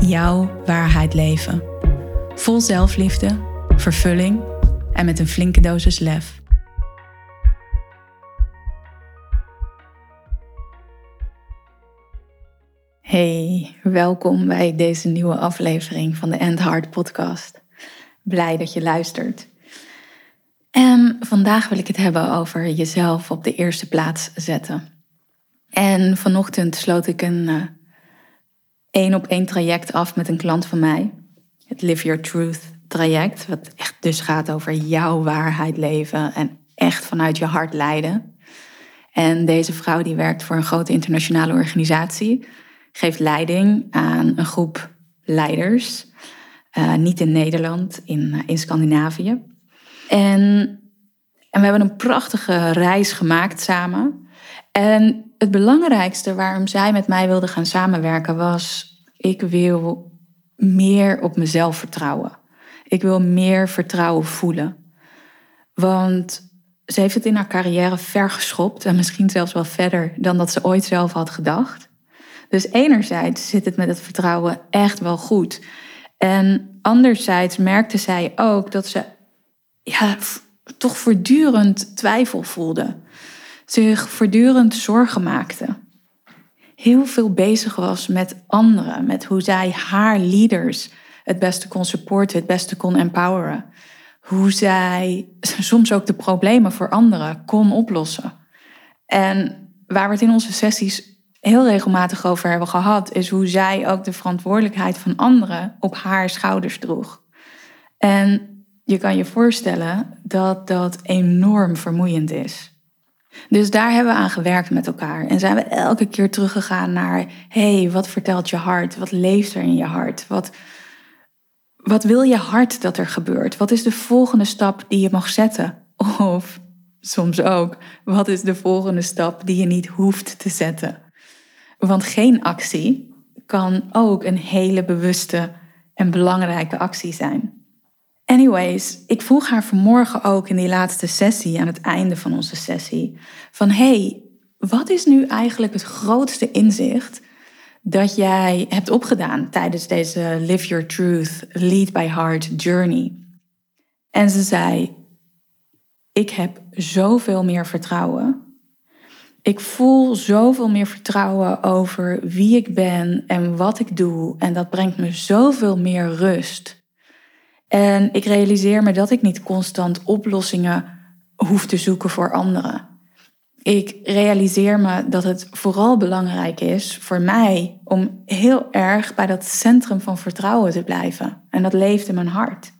jouw waarheid leven. Vol zelfliefde, vervulling en met een flinke dosis lef. Hey, welkom bij deze nieuwe aflevering van de End Heart podcast. Blij dat je luistert. En vandaag wil ik het hebben over jezelf op de eerste plaats zetten. En vanochtend sloot ik een eh, één op één traject af met een klant van mij. Het Live Your Truth traject, wat echt dus gaat over jouw waarheid leven en echt vanuit je hart leiden. En deze vrouw die werkt voor een grote internationale organisatie, geeft leiding aan een groep leiders, uh, niet in Nederland, in, uh, in Scandinavië. En, en we hebben een prachtige reis gemaakt samen. En het belangrijkste waarom zij met mij wilde gaan samenwerken was: ik wil meer op mezelf vertrouwen. Ik wil meer vertrouwen voelen. Want ze heeft het in haar carrière ver geschopt en misschien zelfs wel verder dan dat ze ooit zelf had gedacht. Dus enerzijds zit het met het vertrouwen echt wel goed. En anderzijds merkte zij ook dat ze ja, toch voortdurend twijfel voelde zich voortdurend zorgen maakte. Heel veel bezig was met anderen, met hoe zij haar leaders het beste kon supporten, het beste kon empoweren. Hoe zij soms ook de problemen voor anderen kon oplossen. En waar we het in onze sessies heel regelmatig over hebben gehad, is hoe zij ook de verantwoordelijkheid van anderen op haar schouders droeg. En je kan je voorstellen dat dat enorm vermoeiend is. Dus daar hebben we aan gewerkt met elkaar. En zijn we elke keer teruggegaan naar: hey, wat vertelt je hart? Wat leeft er in je hart? Wat, wat wil je hart dat er gebeurt? Wat is de volgende stap die je mag zetten? Of soms ook, wat is de volgende stap die je niet hoeft te zetten? Want geen actie kan ook een hele bewuste en belangrijke actie zijn. Anyways, ik vroeg haar vanmorgen ook in die laatste sessie, aan het einde van onze sessie, van hey, wat is nu eigenlijk het grootste inzicht dat jij hebt opgedaan tijdens deze Live Your Truth, Lead by Heart journey? En ze zei, ik heb zoveel meer vertrouwen. Ik voel zoveel meer vertrouwen over wie ik ben en wat ik doe. En dat brengt me zoveel meer rust. En ik realiseer me dat ik niet constant oplossingen hoef te zoeken voor anderen. Ik realiseer me dat het vooral belangrijk is voor mij om heel erg bij dat centrum van vertrouwen te blijven. En dat leeft in mijn hart.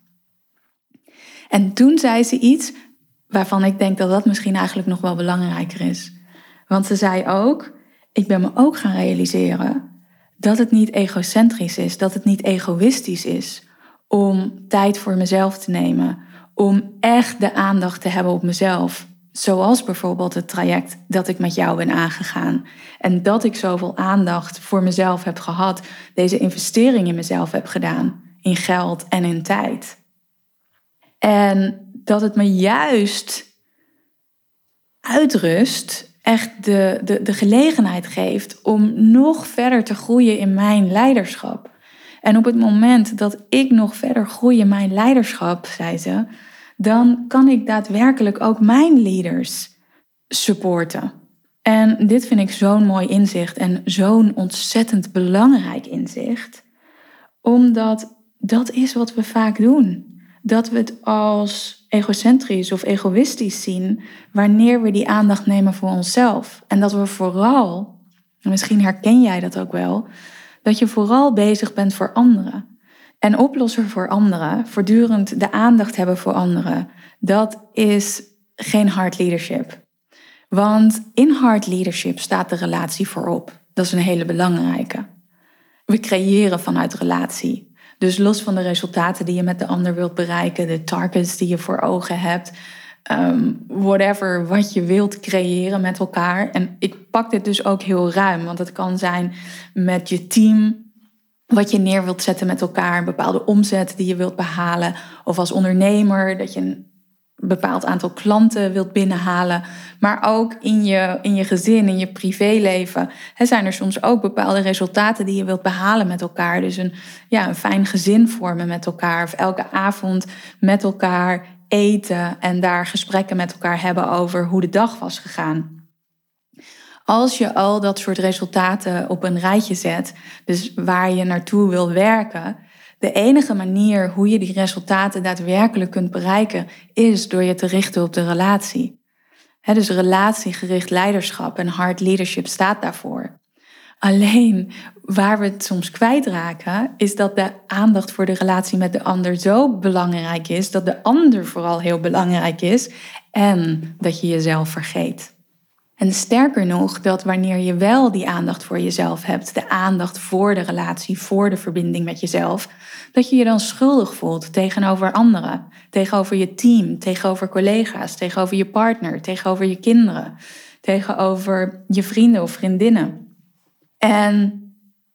En toen zei ze iets waarvan ik denk dat dat misschien eigenlijk nog wel belangrijker is. Want ze zei ook: Ik ben me ook gaan realiseren dat het niet egocentrisch is, dat het niet egoïstisch is om tijd voor mezelf te nemen, om echt de aandacht te hebben op mezelf. Zoals bijvoorbeeld het traject dat ik met jou ben aangegaan. En dat ik zoveel aandacht voor mezelf heb gehad, deze investering in mezelf heb gedaan, in geld en in tijd. En dat het me juist uitrust, echt de, de, de gelegenheid geeft om nog verder te groeien in mijn leiderschap. En op het moment dat ik nog verder groei in mijn leiderschap, zei ze, dan kan ik daadwerkelijk ook mijn leaders supporten. En dit vind ik zo'n mooi inzicht en zo'n ontzettend belangrijk inzicht, omdat dat is wat we vaak doen. Dat we het als egocentrisch of egoïstisch zien wanneer we die aandacht nemen voor onszelf. En dat we vooral, misschien herken jij dat ook wel, dat je vooral bezig bent voor anderen. En oplossen voor anderen, voortdurend de aandacht hebben voor anderen, dat is geen hard leadership. Want in hard leadership staat de relatie voorop. Dat is een hele belangrijke. we creëren vanuit relatie. Dus los van de resultaten die je met de ander wilt bereiken, de targets die je voor ogen hebt, um, whatever wat je wilt creëren met elkaar. En ik pak dit dus ook heel ruim, want het kan zijn met je team, wat je neer wilt zetten met elkaar, een bepaalde omzet die je wilt behalen, of als ondernemer dat je een bepaald aantal klanten wilt binnenhalen, maar ook in je, in je gezin, in je privéleven, hè, zijn er soms ook bepaalde resultaten die je wilt behalen met elkaar. Dus een, ja, een fijn gezin vormen met elkaar, of elke avond met elkaar eten en daar gesprekken met elkaar hebben over hoe de dag was gegaan. Als je al dat soort resultaten op een rijtje zet, dus waar je naartoe wil werken, de enige manier hoe je die resultaten daadwerkelijk kunt bereiken, is door je te richten op de relatie. dus relatiegericht leiderschap en hard leadership staat daarvoor. Alleen waar we het soms kwijtraken, is dat de aandacht voor de relatie met de ander zo belangrijk is, dat de ander vooral heel belangrijk is en dat je jezelf vergeet. En sterker nog, dat wanneer je wel die aandacht voor jezelf hebt, de aandacht voor de relatie, voor de verbinding met jezelf, dat je je dan schuldig voelt tegenover anderen, tegenover je team, tegenover collega's, tegenover je partner, tegenover je kinderen, tegenover je vrienden of vriendinnen. En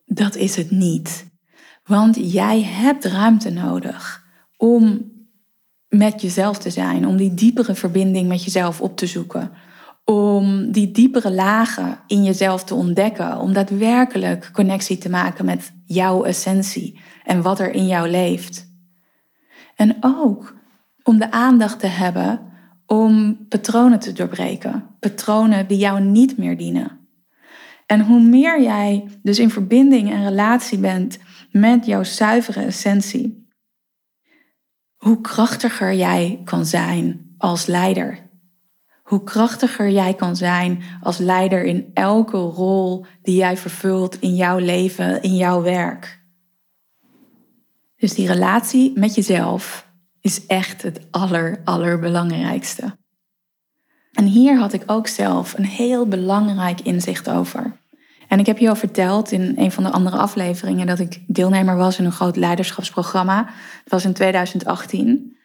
dat is het niet. Want jij hebt ruimte nodig om met jezelf te zijn, om die diepere verbinding met jezelf op te zoeken om die diepere lagen in jezelf te ontdekken, om daadwerkelijk connectie te maken met jouw essentie en wat er in jou leeft. En ook om de aandacht te hebben om patronen te doorbreken, patronen die jou niet meer dienen. En hoe meer jij dus in verbinding en relatie bent met jouw zuivere essentie, hoe krachtiger jij kan zijn als leider hoe krachtiger jij kan zijn als leider in elke rol die jij vervult in jouw leven, in jouw werk. Dus die relatie met jezelf is echt het aller, allerbelangrijkste. En hier had ik ook zelf een heel belangrijk inzicht over. En ik heb je al verteld in een van de andere afleveringen dat ik deelnemer was in een groot leiderschapsprogramma. Dat was in 2018.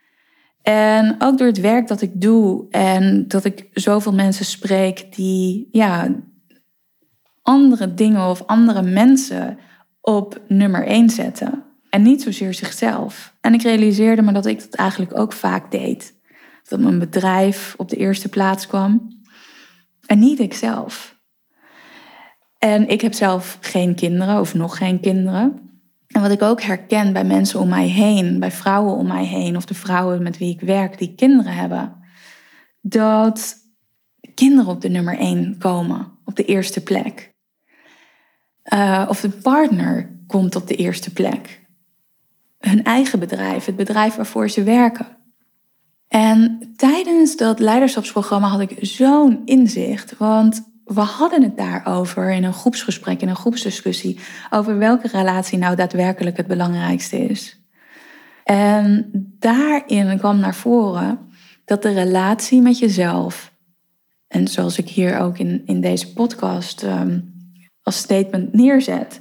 En ook door het werk dat ik doe en dat ik zoveel mensen spreek die ja, andere dingen of andere mensen op nummer één zetten. En niet zozeer zichzelf. En ik realiseerde me dat ik dat eigenlijk ook vaak deed. Dat mijn bedrijf op de eerste plaats kwam. En niet ikzelf. En ik heb zelf geen kinderen of nog geen kinderen. En wat ik ook herken bij mensen om mij heen, bij vrouwen om mij heen, of de vrouwen met wie ik werk die kinderen hebben, dat kinderen op de nummer één komen, op de eerste plek. Uh, of de partner komt op de eerste plek. Hun eigen bedrijf, het bedrijf waarvoor ze werken. En tijdens dat leiderschapsprogramma had ik zo'n inzicht, want we hadden het daarover in een groepsgesprek, in een groepsdiscussie, over welke relatie nou daadwerkelijk het belangrijkste is. En daarin kwam naar voren dat de relatie met jezelf, en zoals ik hier ook in, in deze podcast um, als statement neerzet,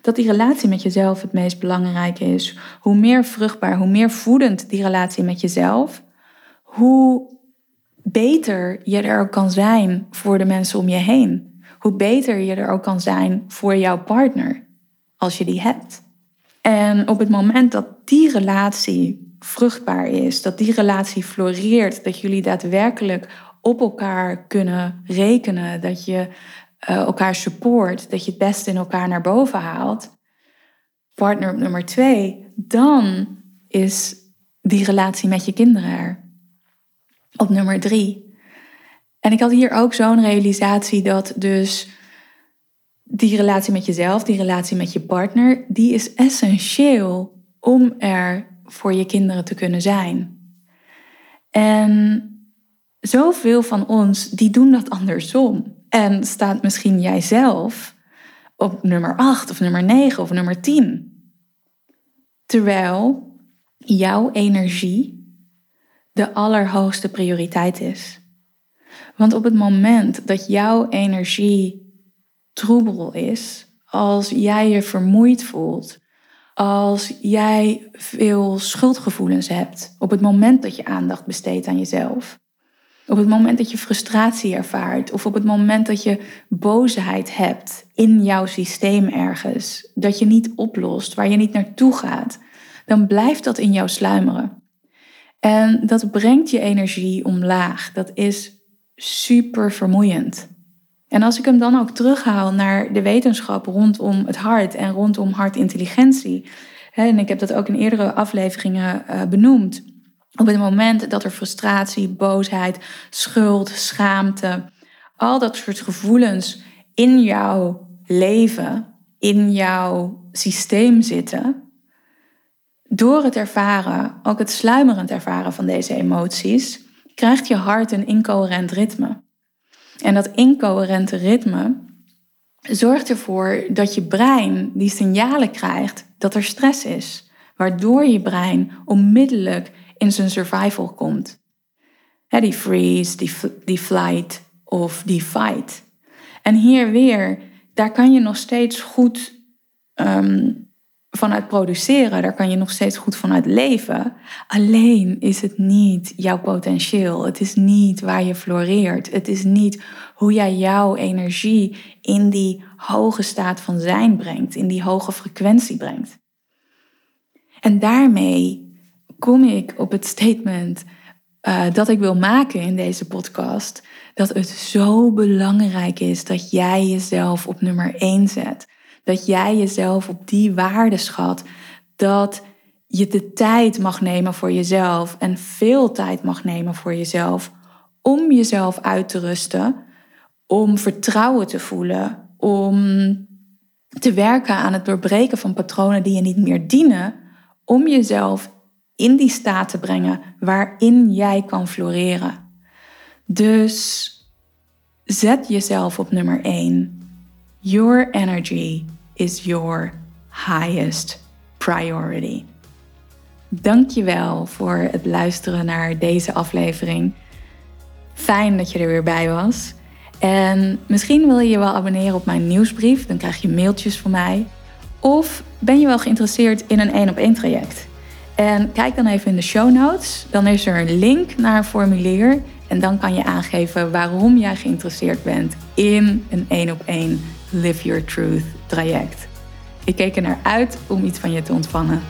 dat die relatie met jezelf het meest belangrijke is. Hoe meer vruchtbaar, hoe meer voedend die relatie met jezelf, hoe beter je er ook kan zijn voor de mensen om je heen. Hoe beter je er ook kan zijn voor jouw partner, als je die hebt. En op het moment dat die relatie vruchtbaar is, dat die relatie floreert, dat jullie daadwerkelijk op elkaar kunnen rekenen, dat je uh, elkaar support, dat je het beste in elkaar naar boven haalt, partner nummer twee, dan is die relatie met je kinderen er op nummer drie. En ik had hier ook zo'n realisatie dat dus die relatie met jezelf, die relatie met je partner, die is essentieel om er voor je kinderen te kunnen zijn. En zoveel van ons, die doen dat andersom. En staat misschien jijzelf op nummer 8 of nummer 9 of nummer 10. Terwijl jouw energie de allerhoogste prioriteit is. Want op het moment dat jouw energie troebel is, als jij je vermoeid voelt, als jij veel schuldgevoelens hebt op het moment dat je aandacht besteedt aan jezelf. Op het moment dat je frustratie ervaart of op het moment dat je boosheid hebt in jouw systeem ergens, dat je niet oplost, waar je niet naartoe gaat, dan blijft dat in jou sluimeren. En dat brengt je energie omlaag. Dat is super vermoeiend. En als ik hem dan ook terughaal naar de wetenschap rondom het hart en rondom hartintelligentie, en ik heb dat ook in eerdere afleveringen eh, benoemd, op het moment dat er frustratie, boosheid, schuld, schaamte, al dat soort gevoelens in jouw leven, in jouw systeem zitten, door het ervaren, ook het sluimerend ervaren van deze emoties, krijgt je hart een incoherent ritme. En dat incoherente ritme zorgt ervoor dat je brein die signalen krijgt dat er stress is, waardoor je brein onmiddellijk in zijn survival komt. die freeze, die, die flight of die fight. En hier weer, daar kan je nog steeds goed ehm, vanuit produceren, daar kan je nog steeds goed vanuit leven. Alleen is het niet jouw potentieel. Het is niet waar je floreert. Het is niet hoe jij jouw energie in die hoge staat van zijn brengt, in die hoge frequentie brengt. En daarmee kom ik op het statement uh, dat ik wil maken in deze podcast. Dat het zo belangrijk is dat jij jezelf op nummer 1 zet. Dat jij jezelf op die waarde schat. Dat je de tijd mag nemen voor jezelf en veel tijd mag nemen voor jezelf. Om jezelf uit te rusten. Om vertrouwen te voelen. Om te werken aan het doorbreken van patronen die je niet meer dienen. Om jezelf in die staat te brengen waarin jij kan floreren. Dus zet jezelf op nummer 1. Your energy is your highest priority. Dankjewel voor het luisteren naar deze aflevering. Fijn dat je er weer bij was. En misschien wil je je wel abonneren op mijn nieuwsbrief, dan krijg je mailtjes van mij. Of ben je wel geïnteresseerd in een één op één traject? En kijk dan even in de show notes. Dan is er een link naar een formulier. En dan kan je aangeven waarom jij geïnteresseerd bent in een één op één Live Your Truth traject. Ik keek er naar uit om iets van je te ontvangen.